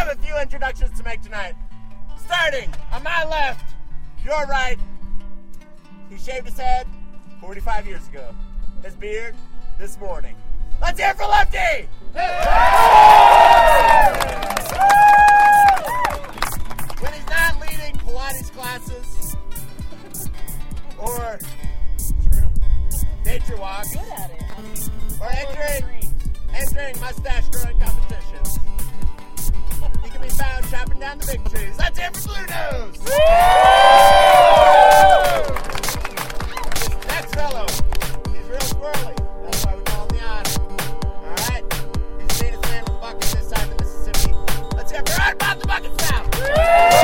have a few introductions to make tonight. Starting on my left, your right. He shaved his head 45 years ago. His beard this morning. Let's hear for Lefty! When he's not leading Pilates classes or nature walks Good at it. Or entering, entering mustache growing competitions. Be found chopping down the big trees. Let's hear it for Blue Nose! Next fellow, he's real squirrely. That's why we call him the Otter. Alright? He's the meanest man with buckets this side of Mississippi. Let's hear for right about the buckets now!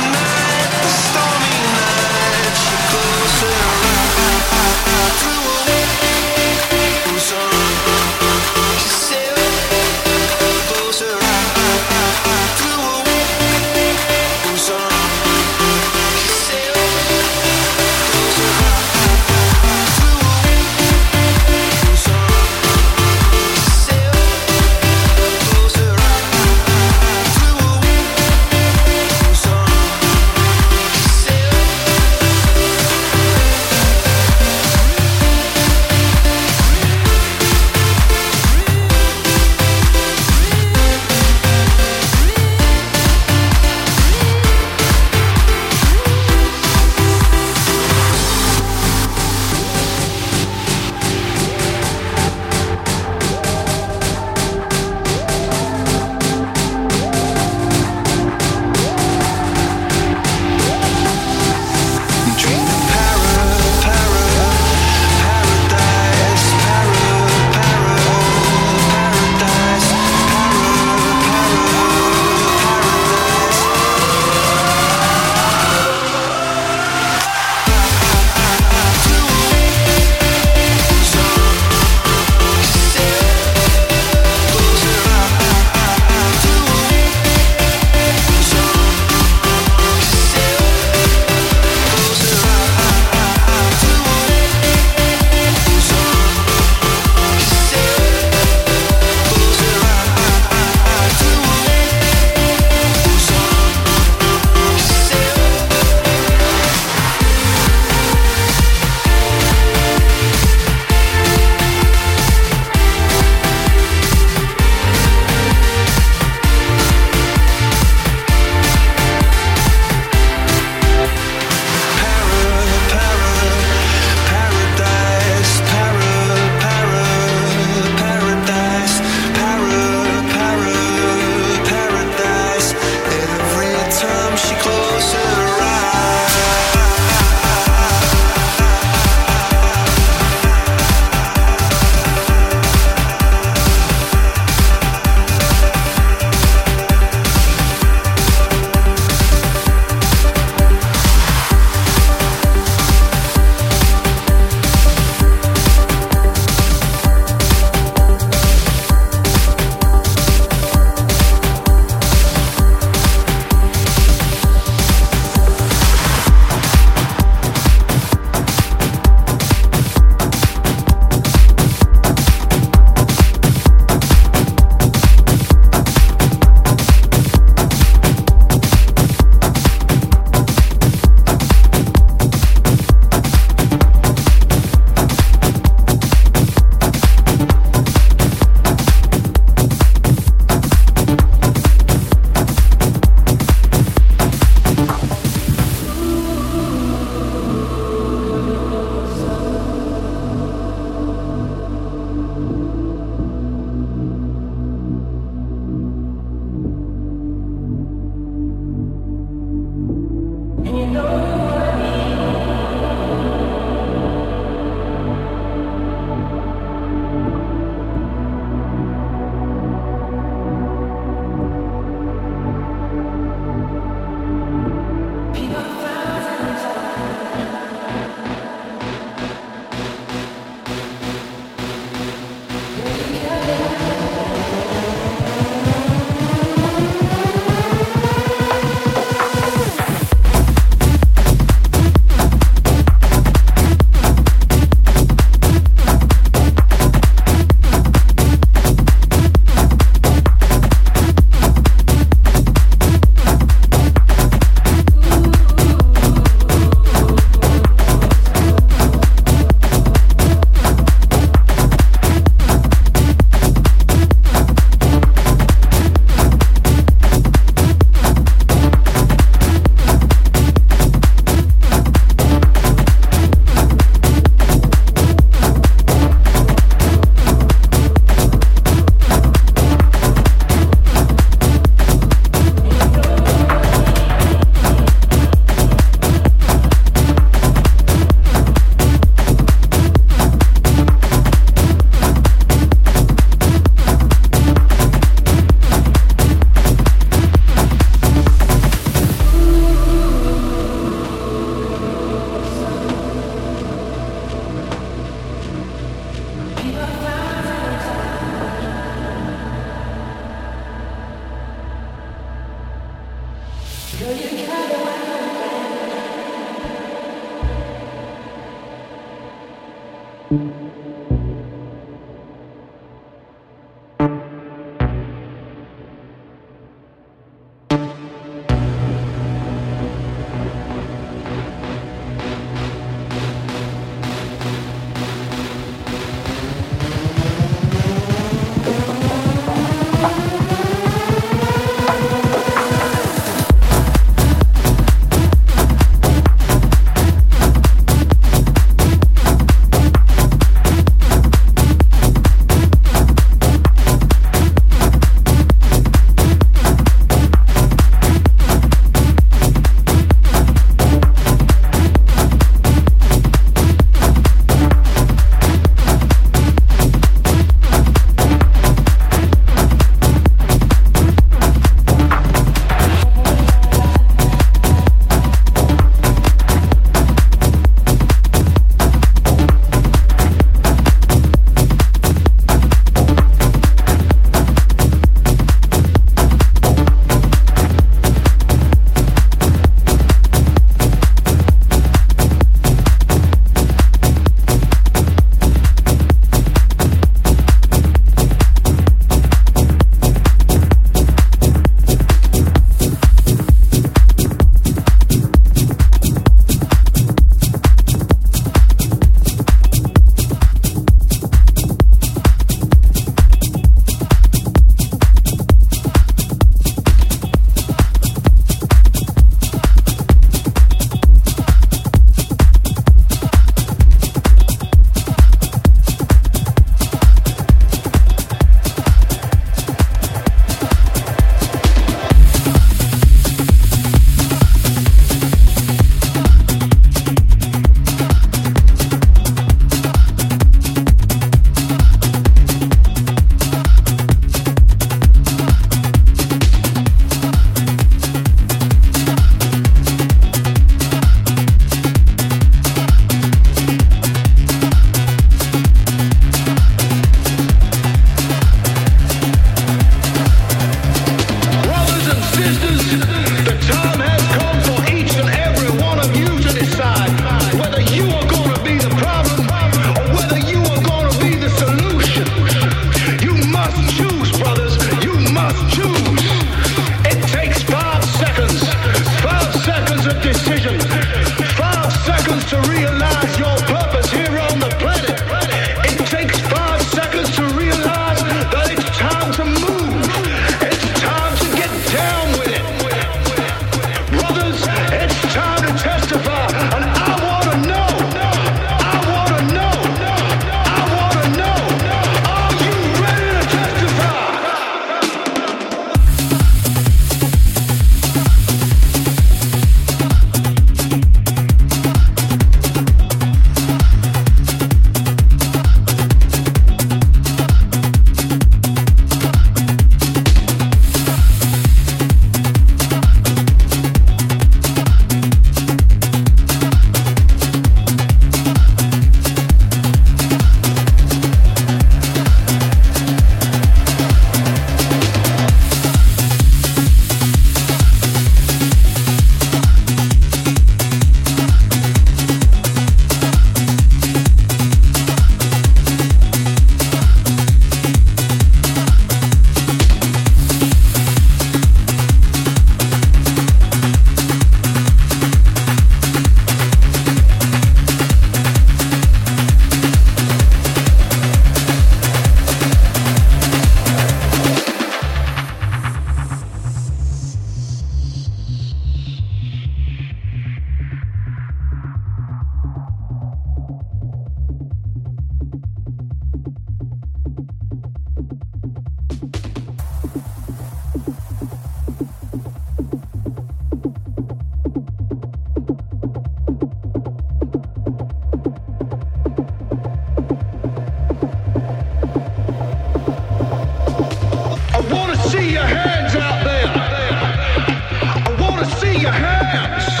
Whether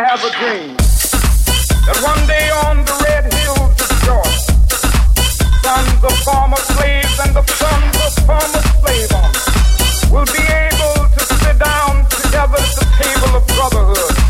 I have a dream that one day on the red hills of Georgia, sons of former slaves and the sons of former slave owners will be able to sit down together at the table of brotherhood.